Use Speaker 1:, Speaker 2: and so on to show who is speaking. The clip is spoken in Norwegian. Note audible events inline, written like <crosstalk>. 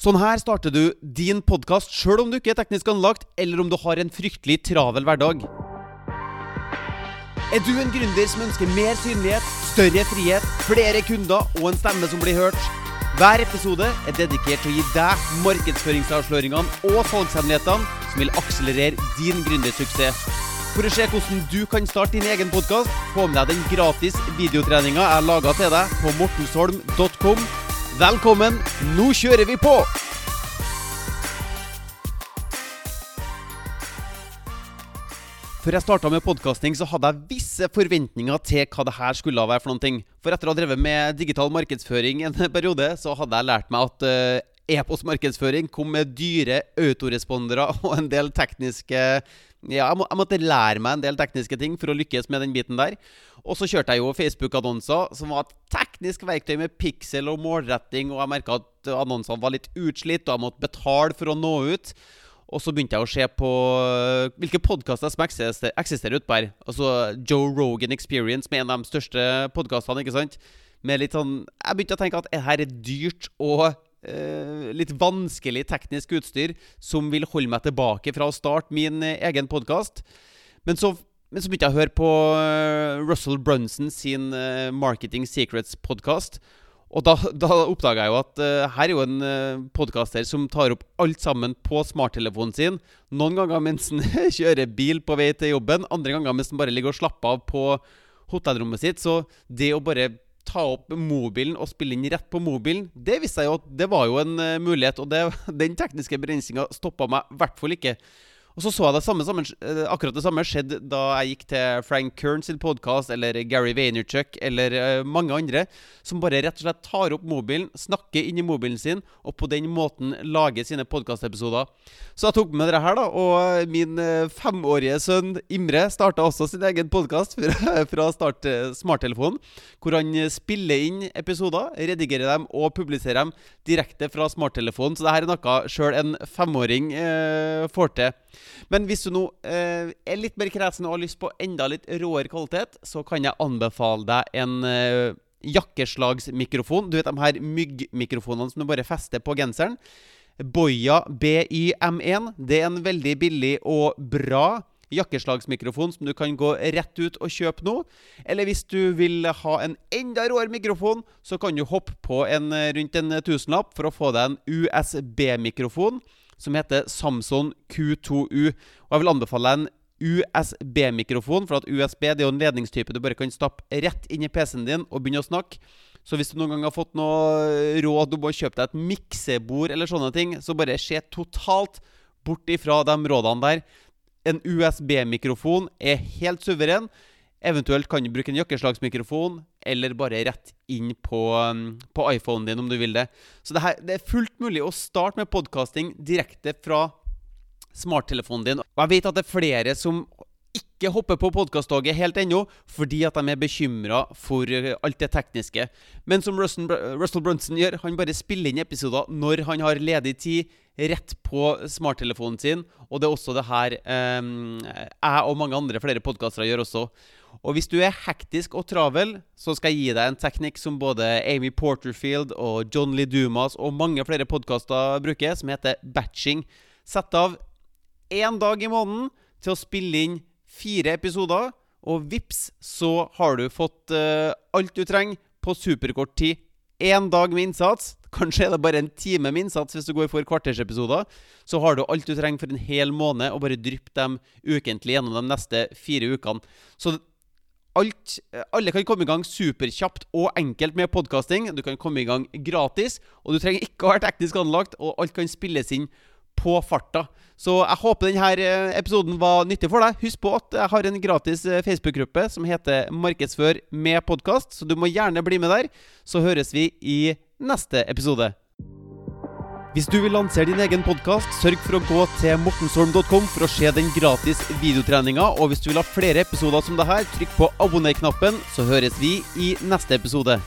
Speaker 1: Sånn her starter du din podkast sjøl om du ikke er teknisk anlagt, eller om du har en fryktelig travel hverdag. Er du en gründer som ønsker mer synlighet, større frihet, flere kunder og en stemme som blir hørt? Hver episode er dedikert til å gi deg markedsføringsavsløringene og salgshemmelighetene som vil akselerere din gründersuksess. For å se hvordan du kan starte din egen podkast, få med deg den gratis videotreninga jeg laga til deg på mortensholm.com Velkommen, nå kjører vi på! Før jeg starta med podkasting, så hadde jeg visse forventninger til hva det her skulle være for noen ting. For etter å ha drevet med digital markedsføring en <laughs> periode, så hadde jeg lært meg at uh, e-postmarkedsføring kom med dyre autorespondere <laughs> og en del tekniske ja, jeg, må, jeg, måtte lære meg en del tekniske ting for å lykkes med den biten der. Og så kjørte jeg jo Facebook-annonser, som var et teknisk verktøy med piksel og målretting, og jeg merka at annonsene var litt utslitt, og jeg måtte betale for å nå ut. Og så begynte jeg å se på uh, hvilke podkaster som eksisterer, eksisterer ute her. Altså Joe Rogan Experience, med en av de største podkastene, ikke sant. Med litt sånn Jeg begynte å tenke at det her er dyrt og Uh, litt vanskelig teknisk utstyr som vil holde meg tilbake fra å starte min uh, egen podkast. Men, men, så begynte jeg å høre på uh, Russell Brunson sin Marketing Secrets-podkast. Og da, <laughs> da oppdaga jeg jo at her er jo en uh, podkaster som tar opp alt sammen på smarttelefonen sin. Noen ganger mens han <laughs> kjører bil på vei til jobben, andre ganger mens han bare ligger og slapper av på hotellrommet sitt. Så det å bare ta opp mobilen og spille inn rett på mobilen, det visste jeg jo at det var jo en uh, mulighet. Og det, <laughs> den tekniske begrensninga stoppa meg i hvert fall ikke. Og så så jeg det samme, sammen, eh, akkurat det samme skjedde da jeg gikk til Frank Kern sin podkast, eller Gary Vaynerchuk, eller uh, mange andre, som bare rett og slett tar opp mobilen, snakker inn i mobilen sin, og på den måten lager sine podkastepisoder. Så jeg tok med dere her, da, og min uh, femårige sønn Imre starta også sin egen podkast fra, <laughs> fra start smarttelefonen, hvor han spiller inn episoder, redigerer dem og publiserer dem direkte fra smarttelefonen. Så det her er noe sjøl en femåring eh, får til. Men hvis du nå eh, er litt mer kresen og har lyst på enda litt råere kvalitet, så kan jeg anbefale deg en eh, jakkeslagsmikrofon. Du vet de her myggmikrofonene som du bare fester på genseren. Boya BYM1. Det er en veldig billig og bra jakkeslagsmikrofon som du kan gå rett ut og kjøpe nå. Eller hvis du vil ha en enda råere mikrofon, så kan du hoppe på en eh, rundt en tusenlapp for å få deg en USB-mikrofon som heter Samson Q2U. Og jeg vil anbefale en USB-mikrofon, for at USB det er jo en ledningstype du bare kan stappe rett inn i PC-en din og begynne å snakke. Så hvis du noen gang har fått noe råd om å kjøpe deg et miksebord eller sånne ting, så bare se totalt bort ifra de rådene der. En USB-mikrofon er helt suveren. Eventuelt kan du bruke en jakkeslagsmikrofon, eller bare rett inn på, um, på iPhonen din om du vil det. Så det, her, det er fullt mulig å starte med podkasting direkte fra smarttelefonen din. Og jeg vet at det er flere som ikke hopper på podkasttoget helt ennå, fordi at de er bekymra for uh, alt det tekniske. Men som Russell Brunson gjør, han bare spiller inn episoder når han har ledig tid, rett på smarttelefonen sin. Og det er også det her eh, jeg og mange andre flere podkastere gjør også. Og hvis du er hektisk og travel, så skal jeg gi deg en teknikk som både Amy Porterfield og John Lee Dumas og mange flere podkaster bruker, som heter batching. Sett av én dag i måneden til å spille inn fire episoder, og vips, så har du fått uh, alt du trenger på superkort tid. Én dag med innsats. Kanskje er det bare en time med innsats hvis du går for kvartersepisoder. Så har du alt du trenger for en hel måned, og bare drypp dem ukentlig gjennom de neste fire ukene. Så Alt, alle kan komme i gang superkjapt og enkelt med podkasting. Du kan komme i gang gratis, og du trenger ikke å være teknisk anlagt, og alt kan spilles inn på farta. Så jeg håper denne eh, episoden var nyttig for deg. Husk på at jeg har en gratis eh, Facebook-gruppe som heter Markedsfør med podkast, så du må gjerne bli med der. Så høres vi i neste episode. Hvis du vil lansere din egen podkast, sørg for å gå til mortensholm.com for å se den gratis videotreninga. Og hvis du vil ha flere episoder som dette, trykk på abonner-knappen, så høres vi i neste episode.